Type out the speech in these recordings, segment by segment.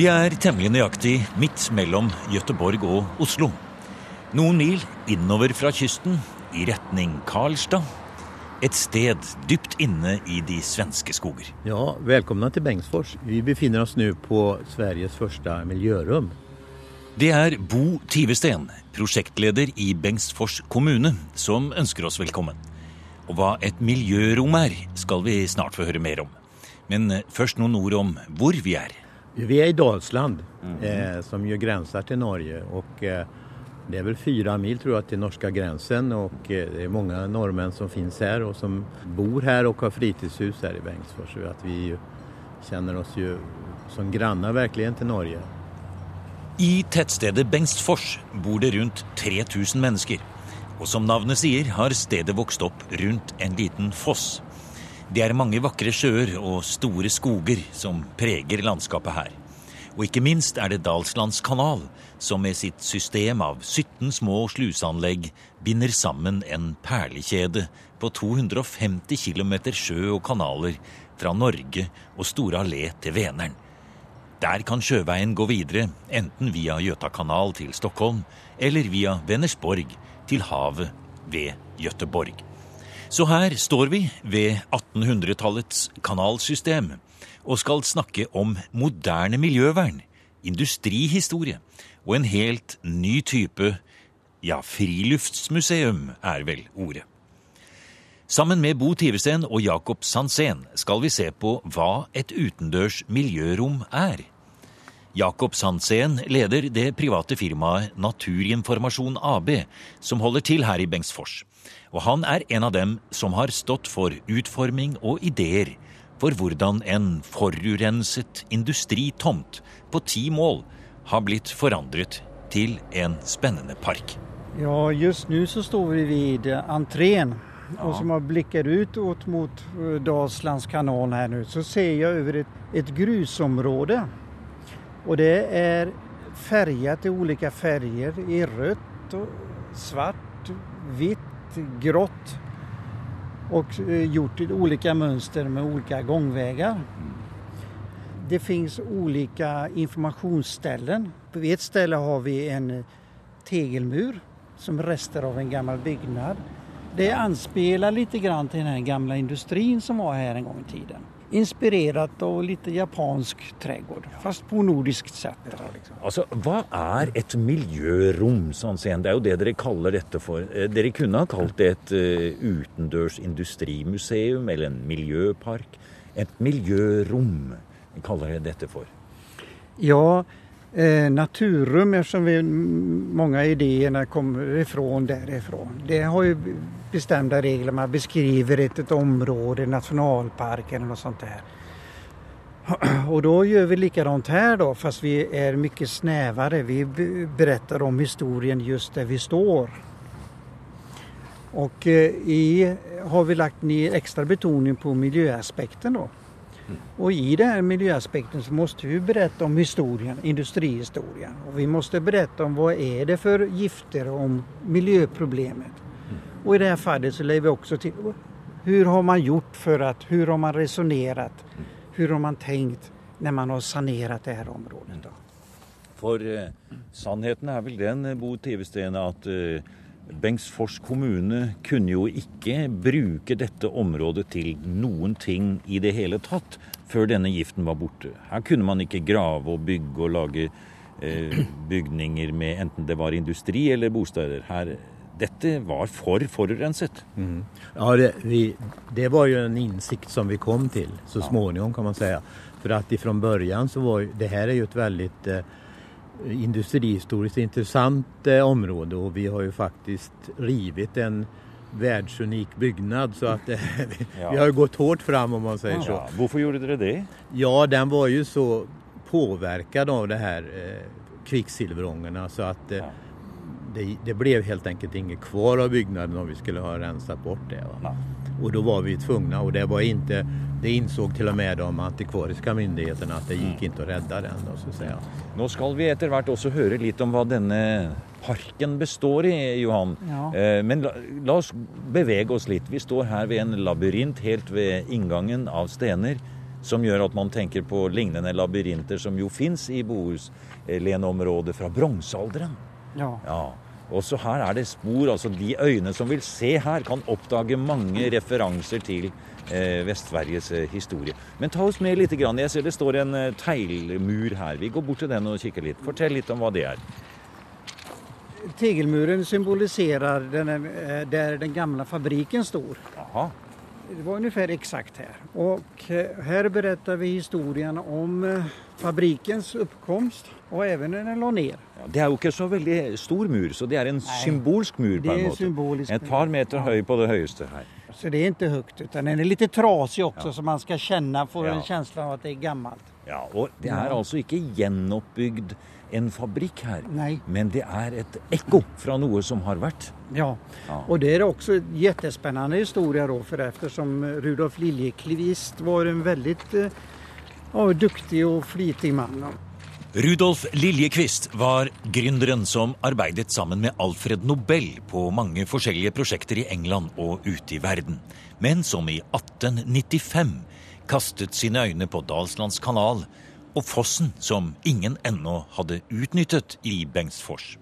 Vi er temmelig nøyaktig midt mellom Gøteborg og Oslo. Noen mil innover fra kysten, i retning Karlstad. Et sted dypt inne i de svenske skoger. Ja, välkomna till Bengtsfors. Vi befinner oss nu på Sveriges första miljörum. Det er Bo Tivesten, prosjektleder i Bengtsfors kommune, som ønsker oss velkommen. Og hva et miljørom er, skal vi snart få høre mer om. Men eh, først noen ord om hvor vi er. Vi är i Dalsland eh, som ju gränsar till Norge och eh, det är väl fyra mil tror jag till norska gränsen och eh, det är många norrmän som finns här och som bor här och har fritidshus här i Bengtsfors. Så att vi ju, känner oss ju som grannar verkligen till Norge. I tettstedet Bengtsfors bor det rundt 3000 mennesker. Og som navnet sier, har stedet vokst opp rundt en liten foss. Det er mange vakre sjøer og store skoger som preger landskapet her. Og ikke minst er det Dalslands kanal, som med sitt system av 17 små sluseanlegg binder sammen en perlekjede på 250 km sjø og kanaler fra Norge og Store allé til Vänern. Der kan sjøveien gå videre, enten via Gjøta kanal til Stockholm eller via Vänersborg til havet ved Göteborg. Så her står vi ved 1800-tallets kanalsystem og skal snakke om moderne miljøvern, industrihistorie og en helt ny type ja, friluftsmuseum er vel ordet. Sammen med Bo Tivesten og Jakob Sandsén skal vi se på hva et utendørs miljørom er. Jakob Sandsén leder det private firmaet Naturinformasjon AB, som holder til her i Bengtsfors. Og han er en av dem som har stått for utforming og ideer for hvordan en forurenset industritomt på ti mål har blitt forandret til en spennende park. Ja, just nu så står vi vid entrén och som man blickar ut åt mot eh, Dalslands kanal här nu så ser jag över ett, ett grusområde. Och det är färgat i olika färger i rött, och svart, vitt, grått och eh, gjort olika mönster med olika gångvägar. Det finns olika informationsställen. Vid ett ställe har vi en tegelmur som rester av en gammal byggnad. Det anspelar lite grann till den här gamla industrin som var här en gång i tiden. Inspirerat av lite japansk trädgård, fast på nordiskt sätt. då, Liksom. Altså, Hva er et miljørom? sånn sen? Det er jo det dere kaller dette for. Eh, Dere kunne ha kalt det et eh, utendørs industrimuseum eller en miljøpark. Et miljørom kaller dere dette for. Ja, eh, naturrum eftersom vi, många idéerna kommer ifrån därifrån. Det har ju bestämda regler. Man beskriver ett, ett område, nationalparken eller något sånt där. Och då gör vi likadant här då fast vi är mycket snävare. Vi berättar om historien just där vi står. Och eh, i har vi lagt ner extra betoning på miljöaspekten då. Och i den här miljöaspekten så måste vi berätta om historien, industrihistorien. Och vi måste berätta om vad är det för gifter och om miljöproblemet. Och i det här fallet så lägger vi också till hur har man gjort för att, hur har man resonerat, hur har man tänkt när man har sanerat det här området. Då. For eh, sannheten er vel den, eh, Bo Tivesten, at eh, Bengtsfors kommune kunne jo ikke bruke dette området til noen ting i det hele tatt før denne giften var borte. Her kunne man ikke grave og bygge og lage eh, bygninger med enten det var industri eller bosteder. Her, dette var for forurenset. Ja, det, vi, det var ju en insikt som vi kom till så småningom kan man säga. För att ifrån början så var det här är ju ett väldigt eh, industrihistoriskt intressant eh, område och vi har ju faktiskt rivit en världsunik byggnad så att eh, vi, Ja. har gått hårt fram om man säger så. Ja, hvorfor gjorde dere det? Ja, den var ju så påverkad av det här eh, kvicksilverångorna så att eh, Ja. det, det blev helt enkelt inget kvar av byggnaden om vi skulle ha rensat bort det. Va? Nej. Och då var vi tvungna och det var inte, det insåg till och med de antikvariska myndigheterna att det gick inte att rädda den då, så att säga. Nå skal vi etter hvert også høre litt om hva denne parken består i, Johan. Ja. Eh, Men la oss bevege oss litt. Vi står her ved en labyrint helt ved inngangen av stener. som gjør at man tenker på lignende labyrinter som jo fins i Bohuslenområdet fra bronsealderen. Ja. Ja. Også her er det spor. altså De øyne som vil se her, kan oppdage mange referanser til eh, Vest-Sveriges eh, historie. Men ta oss med litt. Grann. Jeg ser det står en eh, teglmur her. Vi går bort til den og kikker litt. Fortell litt om hva det er. Tegelmuren symboliserar den, eh, där den gamla fabriken står. Jaha. Det var ungefär exakt här. Och här berättar vi historien om fabrikens uppkomst och även när den la ner. Ja, det er jo ikke så veldig stor mur, så det er en symbolsk mur på Det en är måte. symbolisk. Et par meter høy på det høyeste her. Så det är inte högt utan den är lite trasig också så man ska känna, få Ja. en känsla av att det är gammalt. Ja, og Det er altså ikke gjenoppbygd en fabrikk her, Nej. men det er et ekko fra noe som har vært. Ja. Ja. och det är också en jättespännande historia då för eftersom Rudolf Liljeqvist var en väldigt eh, ja, duktig och flitig man. Rudolf Liljeqvist var gründeren som arbeidet sammen med Alfred Nobel på mange forskjellige prosjekter i England og ute i verden, men som i 1895 kastet sine øyne på Dalslands kanal og fossen som ingen ennå hadde utnyttet i Bengtsfors.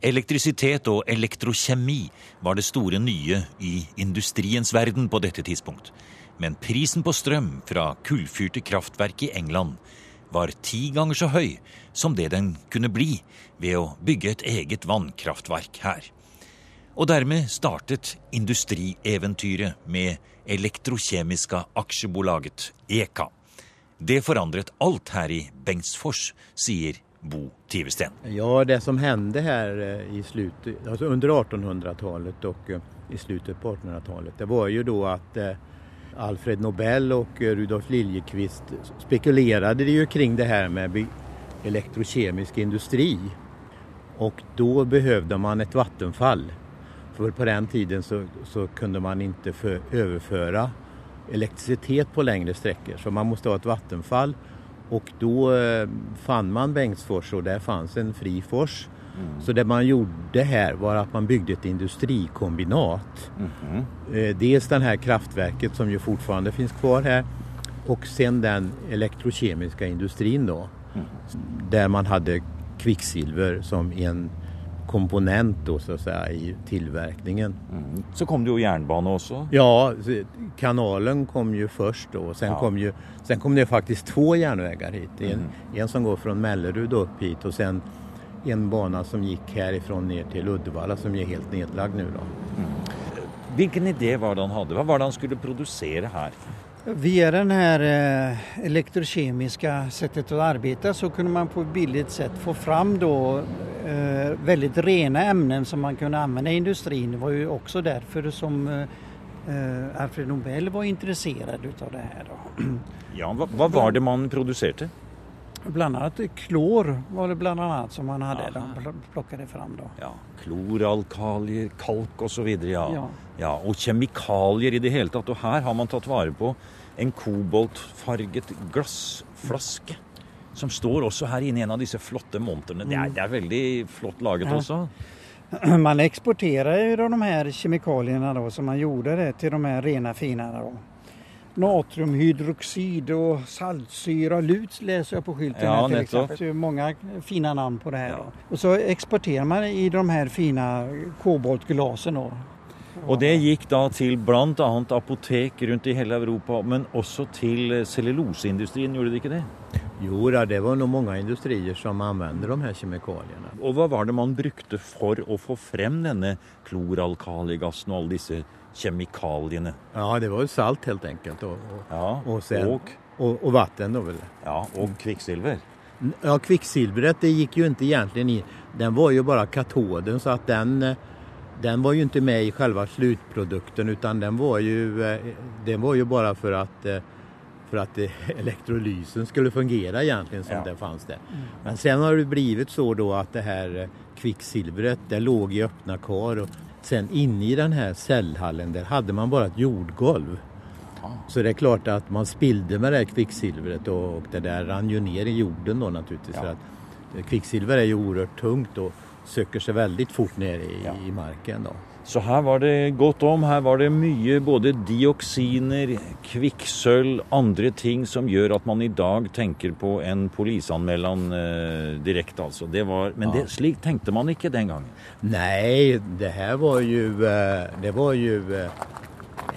Elektrisitet og elektrokjemi var det store nye i industriens verden på dette tidspunkt. Men prisen på strøm fra kullfyrte kraftverk i England var ti ganger så høy som det den kunne bli ved å bygge et eget vannkraftverk her. Og dermed startet industrieventyret med Elektrokjemiska aksjebolaget, EKA. Det forandret alt her i Bengtsfors, sier Bo Tivesten. Ja, det som hände här eh, i slutet, alltså under 1800-talet och eh, i slutet på 1800-talet, det var ju då att eh, Alfred Nobel och eh, Rudolf Liljeqvist spekulerade ju kring det här med elektrokemisk industri. Och då behövde man ett vattenfall. För på den tiden så, så kunde man inte för, överföra elektricitet på längre sträckor. Så man måste ha ett vattenfall. Och då eh, fann man Bengtsfors och där fanns en fri fors. Så det man gjorde här var att man byggde ett industrikombinat. Eh, dels det här kraftverket som ju fortfarande finns kvar här och sen den elektrokemiska industrin då. Där man hade kvicksilver som en komponent då så att säga i tillverkningen. Så kom det jo jernbane også. Ja, kanalen kom ju först då. Sen, Ja. kom ju, sen kom det faktiskt två järnvägar hit. En, en som går från Mellerud upp hit och sen en bana som gick härifrån ner till Uddevalla som är helt nedlagd nu då. Hvilken idé var det han hadde? Hva var det han skulle produsere her? Via den här eh, elektrokemiska sättet att arbeta så kunde man på ett billigt sätt få fram då eh, väldigt rena ämnen som man kunde använda i industrin. Det var ju också därför som eh, Alfred Nobel var intresserad utav det här. Då. Ja, hva, hva var det man produserte? Bland annat klor var det bland annat som man hade, Aha. de pl- plockade fram då. Ja, Kloralkalier, kalk osv. Ja. Ja. ja. Og kjemikalier i det tatt. Og her har man tatt vare på en koboltfarget glassflaske. Som står også her inne i en av disse flotte montrene. Det er, det er veldig flott laget Ja. også. Man exporterar ju de här kemikalierna då som man gjorde det till de här rena fina då. Natriumhydroxid och saltsyra, lut läser jag på skylten Ja, här till exempel. Så det är många fina namn på det här. Ja. Då. Och så exporterar man i de här fina koboltglasen då. Og det gikk da til bl.a. apotek rundt i hele Europa, men også til eh, celluloseindustrien, gjorde det ikke det? Jo, det var nog många industrier som använde de här kemikalierna. Og hva var det man brukte for å få frem denne kloralkaligassen og alle disse kjemikaliene? Ja, det var ju salt helt enkelt och, och, Ja, och, sen, og, och, och vatten då väl. ja, og kvikksilver. Ja, kvicksilvret det gick ju inte egentligen i. Den var ju bara katoden så att den, den var ju inte med i själva slutprodukten utan den var ju, eh, den var ju bara för att, eh, för att eh, elektrolysen skulle fungera egentligen som Ja. det fanns där. Men sen har det blivit så då att det här eh, kvicksilvret det låg i öppna kar och sen inne i den här cellhallen där hade man bara ett jordgolv. Så det är klart att man spillde med det här kvicksilvret och, och det där rann ju ner i jorden då naturligtvis. Ja. För att eh, kvicksilver är ju oerhört tungt och söker sig väldigt fort ner i, Ja. i marken då. Så her var det godt om. Her var det mye både dioksiner, kvikksølv, andre ting som gjør at man i dag tenker på en polisanmeldelse eh, direkte, altså. Det var, men det, slik tenkte man ikke den gangen. Nej, det här var ju, eh, det var ju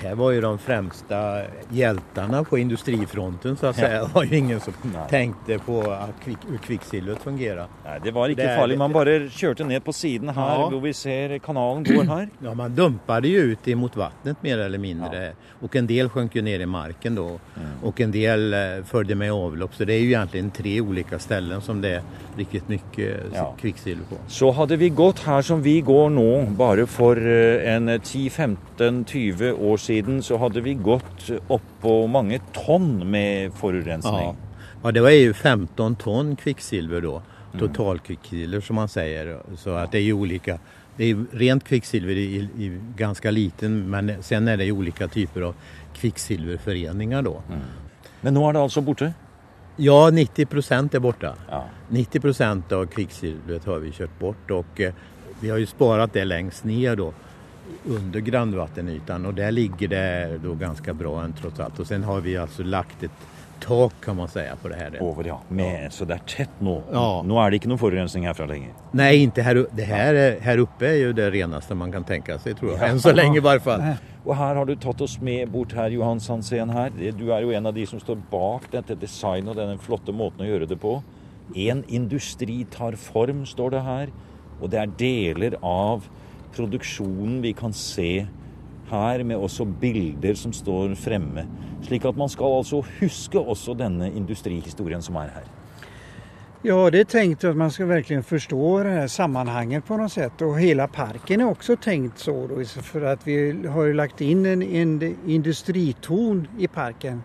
här var ju de främsta hjältarna på industrifronten så att säga. Det var ju ingen som Nej. tänkte på att kvick, hur kvicksilvret fungerar. Nei, det var ikke Det er- farlig. Man bare kjørte ned på siden her, Ja. hvor vi ser kanalen går her. Ja, man dumpade ju ut emot vattnet mer eller mindre. Och en del sjönk ju ner i marken då. Och en del eh, följde med avlopp. Så det är ju egentligen tre olika ställen som det är riktigt mycket eh, Ja. kvicksilver på. Så hadde vi gått her som vi går nå, bare for eh, en 10-15-20 år siden, så hadde vi gått oppå mange tonn med forurensning. Ja. ja, det var ju 15 ton kvicksilver då. Totalkvicksilver som man säger. Så att det är ju olika. Det är rent kvicksilver i, i ganska liten men sen är det ju olika typer av kvicksilverföreningar då. Men nå er det altså borte. Ja, 90 procent är borta. Ja. 90 procent av kvicksilvret har vi kört bort och eh, vi har ju sparat det längst ner då under grundvattenytan och där ligger det då ganska bra än trots allt. Och sen har vi alltså lagt ett tak kan man säga på det här. Over, ja. Med, Så det er tett nå. Ja. Nå er det ikke noe forurensning herfra lenger. Nej, inte här, u- det här, är- här uppe är ju det renaste man kan tänka sig tror jag. Än så länge i varje fall. Og her har du tatt oss med bort her, Johan Sandsen her. Du er jo en av de som står bak dette designet og denne flotte måten å gjøre det på. En industri tar form, står det her. Og det er deler av produksjonen vi kan se her, med også bilder som står fremme. Slik at man skal altså huske også denne industrihistorien som er her. Ja, det är tänkt att man ska verkligen förstå det här sammanhanget på något sätt och hela parken är också tänkt så då, för att vi har lagt in en, en industriton i parken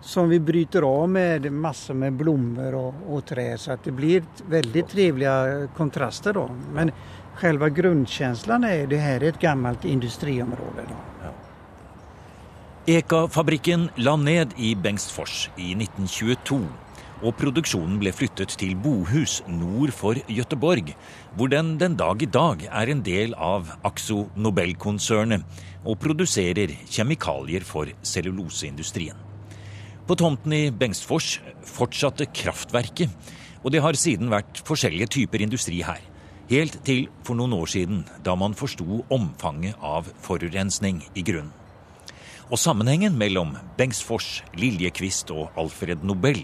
som vi bryter av med massor med blommor och, och trä så att det blir väldigt trevliga kontraster då. Men själva grundkänslan är det här är ett gammalt industriområde. Då. Eka-fabriken la ned i Bengtsfors i 1922, och produktionen blev flyttet till Bohus nord för Göteborg, hvor den den dag i dag är en del av Axo Nobel-koncernen och producerar kemikalier för celluloseindustrien. På tomten i Bengtsfors fortsatte kraftverket, och det har sedan varit forskjellige typer industri här. Helt til for noen år siden, da man forsto omfanget av forurensning i grunnen. Og sammenhengen mellom Bengtsfors, Liljekvist og Alfred Nobel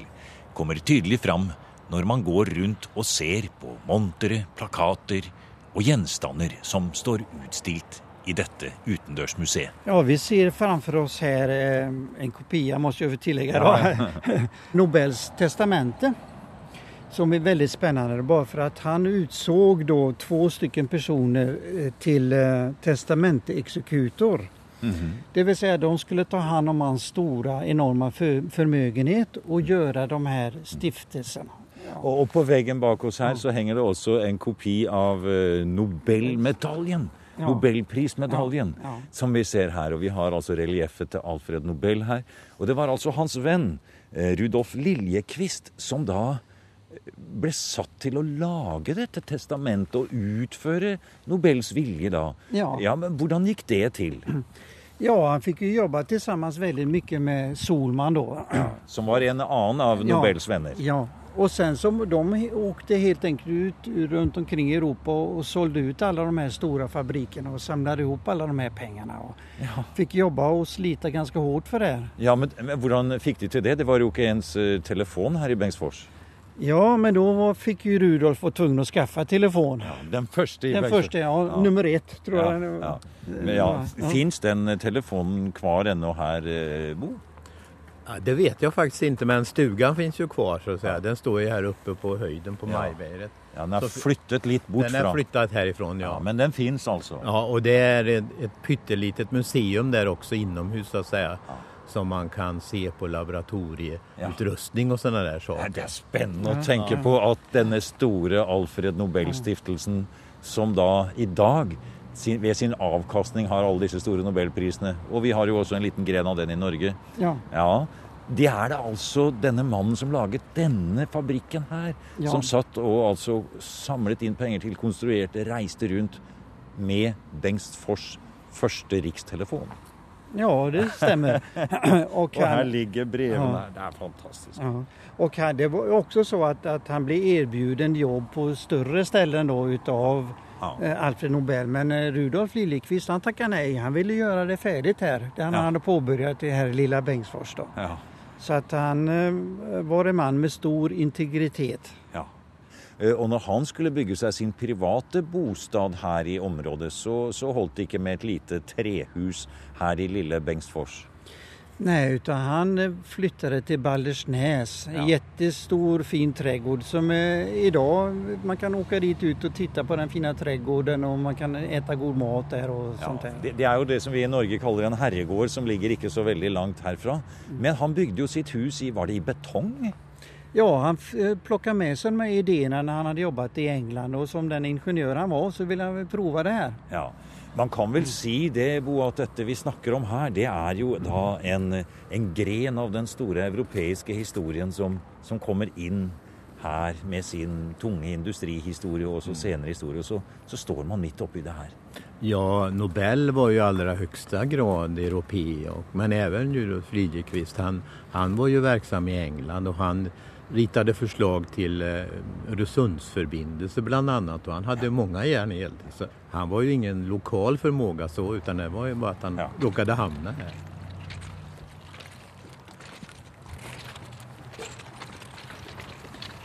kommer tydelig fram når man går rundt og ser på montere, plakater og gjenstander som står utstilt i dette utendørsmuseet. Ja, vi ser framför oss här eh, en kopia, måste jag tillägga, då. Nobels testamente. Som är väldigt spännande bara för att han utsåg då två stycken personer eh, till eh, testamenteexekutor. Det vill säga de skulle ta hand om hans stora enorma för, förmögenhet och göra de här stiftelserna. Og, og på veggen bak oss her så henger det også en kopi av eh, Nobelmedaljen. Ja. Nobelprismedaljen Ja, ja. som vi ser her. Og vi har altså relieffet til Alfred Nobel her. Og det var altså hans venn eh, Rudolf Liljekvist som eh, ble satt til å lage dette testamentet og utføre Nobels vilje da. Ja. men Hvordan gikk det til? Ja, han fick ju jobba tillsammans väldigt mycket med Solman då. Som var en annen av Ja. Nobels venner. Ja, och sen så de åkte helt enkelt ut runt omkring i Europa och, sålde ut alla de här stora fabrikerna och samlade ihop alla de här pengarna. Och Fick jobba och slita ganska hårt för det. Ja, men, men hvordan fikk de til det? Det var jo ikke ens eh, telefon her i Bengtsfors. Ja, men då fick ju Rudolf vara tvungen att skaffa telefon. Den første i Den Bengtsfors. första, ja, Ja. nummer ett tror Ja, jag. ja. Men ja, Ja. Fins den eh, telefonen kvar ennå her, eh, Bo? Ja, det vet jag faktiskt inte men stugan finns ju kvar så att säga. Den står ju här uppe på höjden på Ja. Majberget. Ja, Den er Så- flyttet litt bort Den är fra flyttat härifrån ja, ja. Men den fins altså. Ja, och det är ett, ett pyttelitet museum där också inomhus så att säga. Som man kan se på laboratorieutrustning och sådana där Ja, saker. Det er spennende å tenke på at denne store Alfred Nobel-stiftelsen, som da i dag sin, ved sin avkastning har alle disse store nobelprisene, og vi har jo også en liten gren av den i Norge, Ja. Ja, det er det altså denne mannen som laget denne fabrikken her, Ja. som satt og altså samlet inn penger til, konstruerte, reiste rundt med Bengtsfors første rikstelefon. Ja, det stämmer. och, och här ligger breven. Ja. Det är fantastiskt. Ja. Och här, det var också så att, att han blev erbjuden jobb på större ställen då utav ja. eh, Alfred Nobel. Men eh, Rudolf Liljeqvist han tackade nej. Han ville göra det färdigt här. Det han ja. hade påbörjat det här i lilla Bengtsfors då. Ja. Så att han eh, var en man med stor integritet. Eh, och när han skulle bygga sig sin privata bostad här i området så, så höll det inte med ett litet trähus här i lilla Bengtsfors. Nej, utan han eh, flyttade till Baldersnäs. Ja. Jättestor fin trädgård som är idag, man kan åka dit ut och titta på den fina trädgården och man kan äta god mat där och ja, sånt där. Det, det, är ju det som vi i Norge kallar en herregård som ligger inte så väldigt långt härifrån. Mm. Men han byggde ju sitt hus i, var det i betong? Ja, han eh, plockade med sig de här idéerna när han hade jobbat i England och som den ingenjör han var så ville han prova det här. Ja. Man kan väl si det, Bo, att detta vi snackar om här, det är ju då en, en gren av den stora europeiska historien som, som kommer in här med sin tunga industrihistoria och så senare historia och så, så står man mitt uppe i det här. Ja, Nobel var ju allra högsta grad europé, men även Rudolf Liljeqvist, han, han var ju verksam i England och han ritade förslag till eh, Öresundsförbindelse bland annat och han hade många järn i eld. Så han var ju ingen lokal förmåga så utan det var ju bara att han ja. råkade hamna här.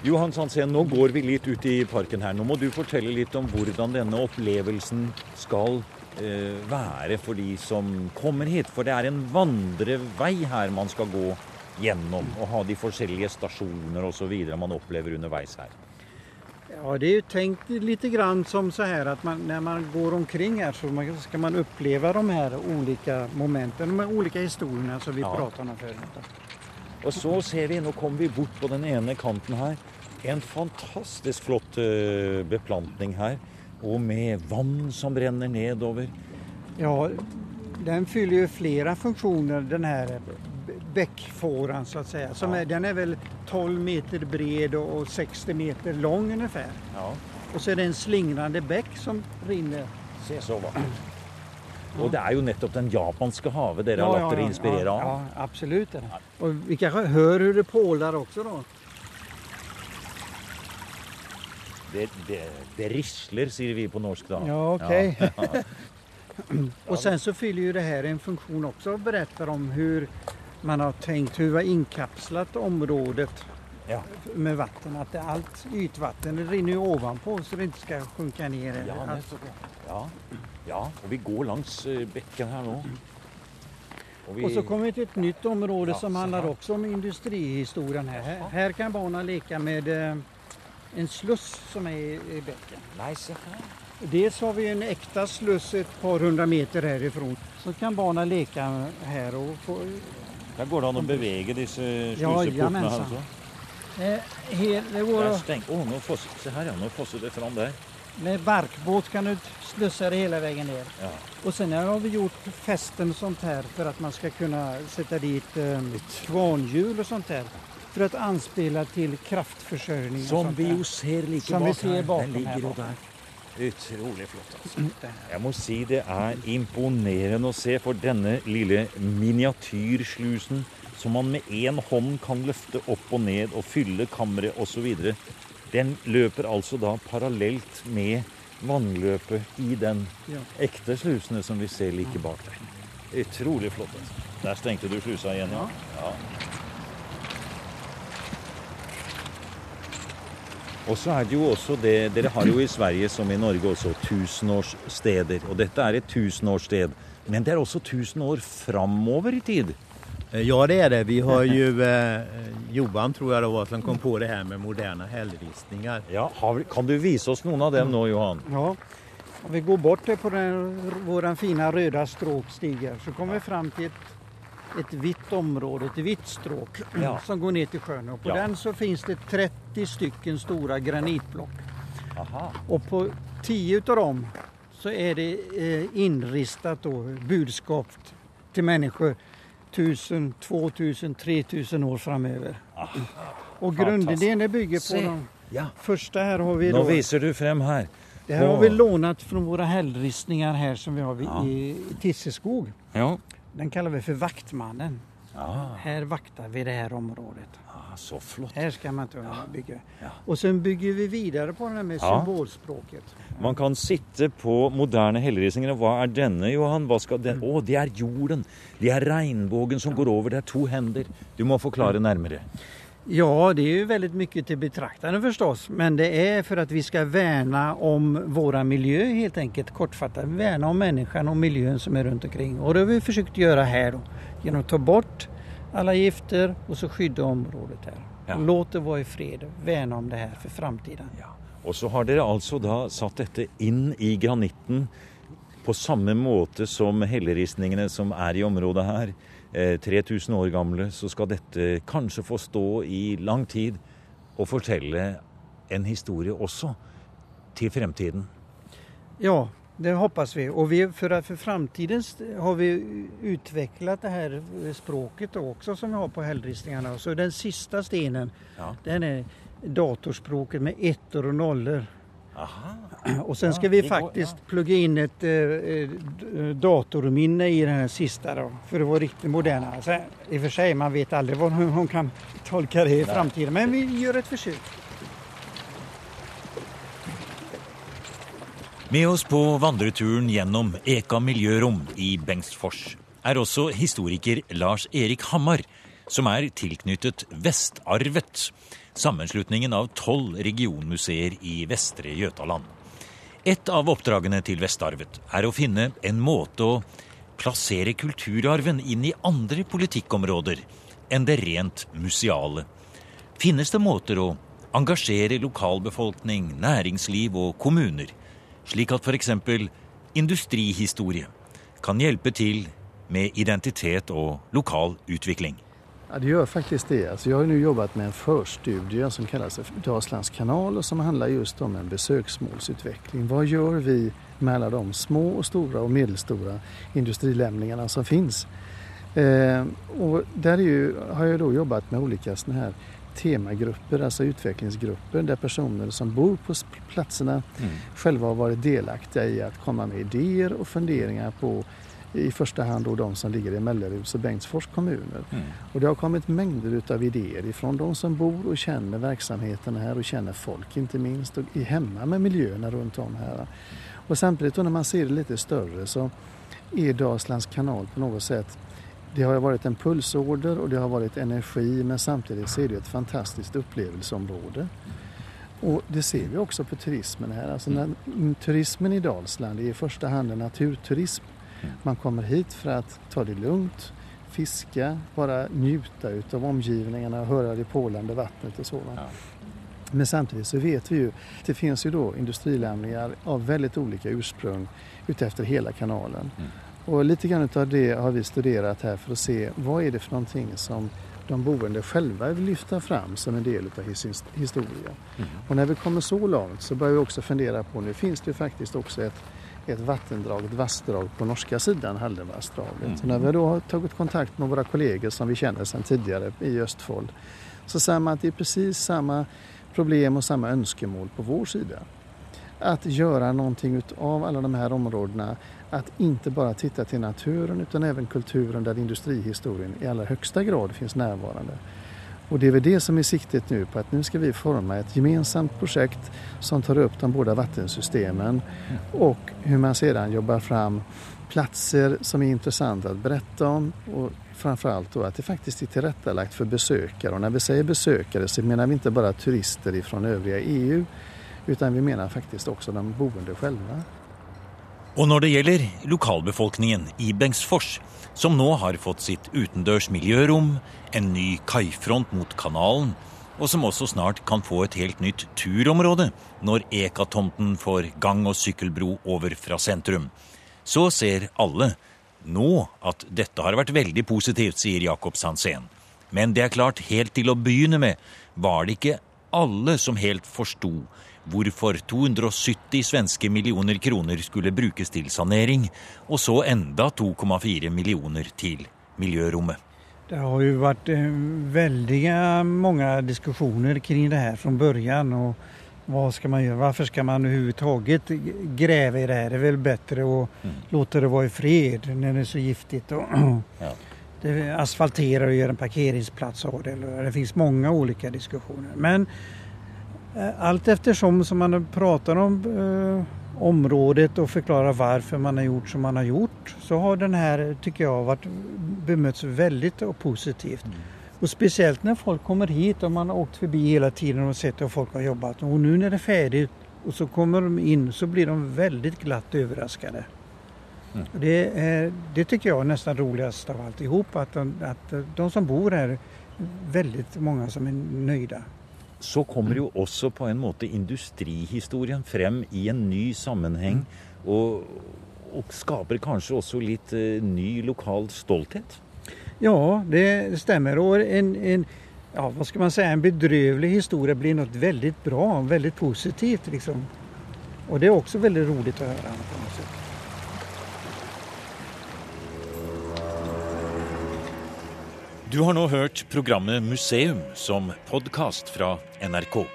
Johan Sandsen, nu går vi lite ut i parken här. Nu måste du berätta lite om hur denna upplevelsen ska eh, vara för de som kommer hit. För det är en vandreväg här man ska gå genom och ha de olika stationer och så vidare man upplever underveis här? Ja, det är ju tänkt lite grann som så här att man, när man går omkring här så ska man uppleva de här olika momenten, de här olika historierna som vi ja. pratade om förut. Och så ser vi, nu kommer vi bort på den ena kanten här, en fantastiskt flott uh, beplantning här och med vatten som rinner nedover. Ja, den fyller ju flera funktioner den här bäckfåran så att säga. Som ja. är, den är väl 12 meter bred och 60 meter lång ungefär. Ja. Och så är det en slingrande bäck som rinner. Se så vackert. Och det är ju nettopp den japanska havet där ja, har låtit ja, inspirera av. Ja, absolut. Och vi kanske hör hur det pålar också då. Det, det, det rissler säger vi på norsk då. Ja, okej. Okay. och sen så fyller ju det här en funktion också och berättar om hur man har tänkt hur vi har inkapslat området ja. med vatten. Att det, allt ytvatten det rinner ju ovanpå så det inte ska sjunka ner. Ja, alltså. ja. ja, och vi går längs eh, bäcken här nu. Och, vi... och, så kommer vi till ett nytt område ja, som handlar också om industrihistorien här. Här, här kan barnen leka med eh, en sluss som är i, bäcken. Nice. Dels har vi en äkta sluss ett par hundra meter härifrån. Så kan barnen leka här och få där går det an att beväga dessa sluseportarna alltså? Eh, her, det går där stäng. Oh, se ja, det fram där. Med barkbåt kan du slussa det hela vägen ner. Ja. Och sen har vi gjort fästen och sånt här för att man ska kunna sätta dit eh, kvarnhjul och sånt här. För att anspela till kraftförsörjning. Som vi ser lika Som bak vi ser bakom Den ligger här. Där. Utroligt flott alltså. Jag måste säga det är imponerande att se för denna lilla miniatyrslusen som man med en hand kan lyfta upp och ned kammare och så vidare. Den löper alltså då parallellt med vannlöpet i den ja. äkta slusen som vi ser lika bak där. Otroligt flott alltså. Där stängde du slusen igen ja. ja. Och så är det ju också det, det har ju i Sverige som i Norge också tusenårsstäder. Och detta är ett tusenårssted. Men det är också tusen år framåt i tid. Eh, ja det är det. Vi har ju eh, Johan tror jag det var som kom på det här med moderna hällristningar. Ja, vi, kan du visa oss någon av dem nu Johan? Ja, om vi går bort på den, våran fina röda stråkstigar så kommer vi fram till ett ett vitt område, ett vitt stråk ja. som går ner till sjön. Och på ja. den så finns det 30 stycken stora granitblock. Aha. Och på 10 av dem så är det eh, inristat då, budskap till människor 1000, 2000, 3000 år framöver. Aha. Och grundidén bygger på de ja. första här har vi då. Då visar du fram här. Det här har vi lånat från våra hällristningar här som vi har ja. i, i Tisseskog. Ja. Den kallar vi för Vaktmannen. Ah. Här vaktar vi det här området. Ah, så flott. Här ska man inte ja. bygga. Ja. Och sen bygger vi vidare på det här med ja. symbolspråket. Man kan sitta på moderna hällristningar. Vad är denna Johan? Vad ska den? Åh, oh, det är jorden. Det är regnbågen som går över. Det är två händer. Du måste förklara närmare. Ja, det är ju väldigt mycket till betraktaren förstås. Men det är för att vi ska värna om våra miljö helt enkelt. Kortfattat värna om människan och miljön som är runt omkring. Och det har vi försökt göra här då. Genom att ta bort alla gifter och så skydda området här. Ja. Låt det vara i fred. Värna om det här för framtiden. Ja. Och så har dere alltså då satt detta in i graniten på samma måte som helleristningene som är i området här. 3000 eh, år gamla så ska detta kanske få stå i lång tid och berätta en historia också till framtiden. Ja, det hoppas vi. Och vi, för, för framtiden har vi utvecklat det här språket också som vi har på hällristningarna. Så den sista stenen, ja. den är datorspråket med ettor och nollor. Aha. Och sen ska ja, vi faktiskt går, ja. plugga in ett eh, eh, datorminne i den här sista då, för att vara riktigt moderna. Alltså, I och för sig, man vet aldrig vad hon kan tolka det i framtiden, men vi gör ett försök. Med oss på vandreturen genom Eka miljörom i Bengtsfors är också historiker Lars-Erik Hammar, som är tillknyttet Vestarvet, sammanslutningen av tolv regionmuseer i Vestre Götaland. Ett av uppdragen till Vestarvet är att finne en måte att placera kulturarven in i andra politikområden än det rent museala. Finns det måter att engagera lokalbefolkning, näringsliv och kommuner slik at f.eks. industrihistorie kan hjälpa till med identitet och lokal utveckling. Ja, det gör faktiskt det. Alltså jag har nu jobbat med en förstudie som kallas Dalslands kanal och som handlar just om en besöksmålsutveckling. Vad gör vi med alla de små och stora och medelstora industrilämningarna som finns? Eh, och där ju, har jag då jobbat med olika såna här temagrupper, alltså utvecklingsgrupper där personer som bor på platserna mm. själva har varit delaktiga i att komma med idéer och funderingar på i första hand då de som ligger i Melleruds och Bengtsfors kommuner. Mm. Och det har kommit mängder utav idéer ifrån de som bor och känner verksamheten här och känner folk inte minst och är hemma med miljöerna runt om här. Och samtidigt då när man ser det lite större så är Dalslands kanal på något sätt det har varit en pulsorder och det har varit energi men samtidigt så är det ett fantastiskt upplevelseområde. Och det ser vi också på turismen här. Alltså när, turismen i Dalsland är i första hand en naturturism. Man kommer hit för att ta det lugnt, fiska, bara njuta utav omgivningarna och höra det pålande vattnet och så. Ja. Men samtidigt så vet vi ju att det finns ju då industrilämningar av väldigt olika ursprung utefter hela kanalen. Mm. Och lite grann av det har vi studerat här för att se vad är det för någonting som de boende själva vill lyfta fram som en del av historien. Mm. Och när vi kommer så långt så börjar vi också fundera på, nu finns det ju faktiskt också ett, ett vattendrag, ett vassdrag på norska sidan Haldenvassdraget. Mm. Så när vi då har tagit kontakt med våra kollegor som vi känner sedan tidigare i Östfold så säger man att det är precis samma problem och samma önskemål på vår sida. Att göra någonting av alla de här områdena att inte bara titta till naturen utan även kulturen där industrihistorien i allra högsta grad finns närvarande. Och det är väl det som är siktet nu på att nu ska vi forma ett gemensamt projekt som tar upp de båda vattensystemen och hur man sedan jobbar fram platser som är intressanta att berätta om och framförallt då att det faktiskt är tillrättalagt för besökare. Och när vi säger besökare så menar vi inte bara turister ifrån övriga EU utan vi menar faktiskt också de boende själva. Och när det gäller lokalbefolkningen i Bengtsfors, som nu har fått sitt utendørs miljørom, en ny kajfront mot kanalen, och som också snart kan få ett helt nytt turområde när Ekatomten får gang- och cykelbro över från centrum, så ser alla nu att detta har varit väldigt positivt, säger Jakob Sandsén. Men det är klart, helt till att börja med var det inte alla som helt förstod hvorfor 270 svenske millioner kroner skulle brukes til sanering, och så enda 2,4 miljoner till miljörummet. Det har ju varit eh, väldiga många diskussioner kring det här från början och vad ska man göra? Varför ska man överhuvudtaget gräva i det här? Det är väl bättre att mm. låta det vara i fred när det är så giftigt. Och ja. det asfalterar och gör en parkeringsplats av det. Det finns många olika diskussioner. Men allt eftersom som man pratar om eh, området och förklarar varför man har gjort som man har gjort så har den här, tycker jag, varit bemötts väldigt positivt. Mm. Och speciellt när folk kommer hit och man har åkt förbi hela tiden och sett hur folk har jobbat. Och nu när det är färdigt och så kommer de in så blir de väldigt glatt överraskade. Mm. Det, är, det tycker jag är nästan roligast av alltihop, att de, att de som bor här, väldigt många som är nöjda. Så kommer ju också på en måte industrihistorien frem i en ny sammanhang mm. och, och skapar kanske också lite ny lokal stolthet. Ja, det stämmer. Och en, en, ja, vad ska man säga, en bedrövlig historia blir något väldigt bra, väldigt positivt. Liksom. Och det är också väldigt roligt att höra. På något sätt. Du har nu hört programmet Museum som podcast från NRK.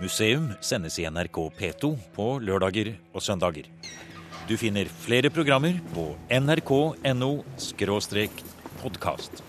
Museum sendes i NRK P2 på lørdager og søndager. Du finner flere programmer på nrk.no podkast.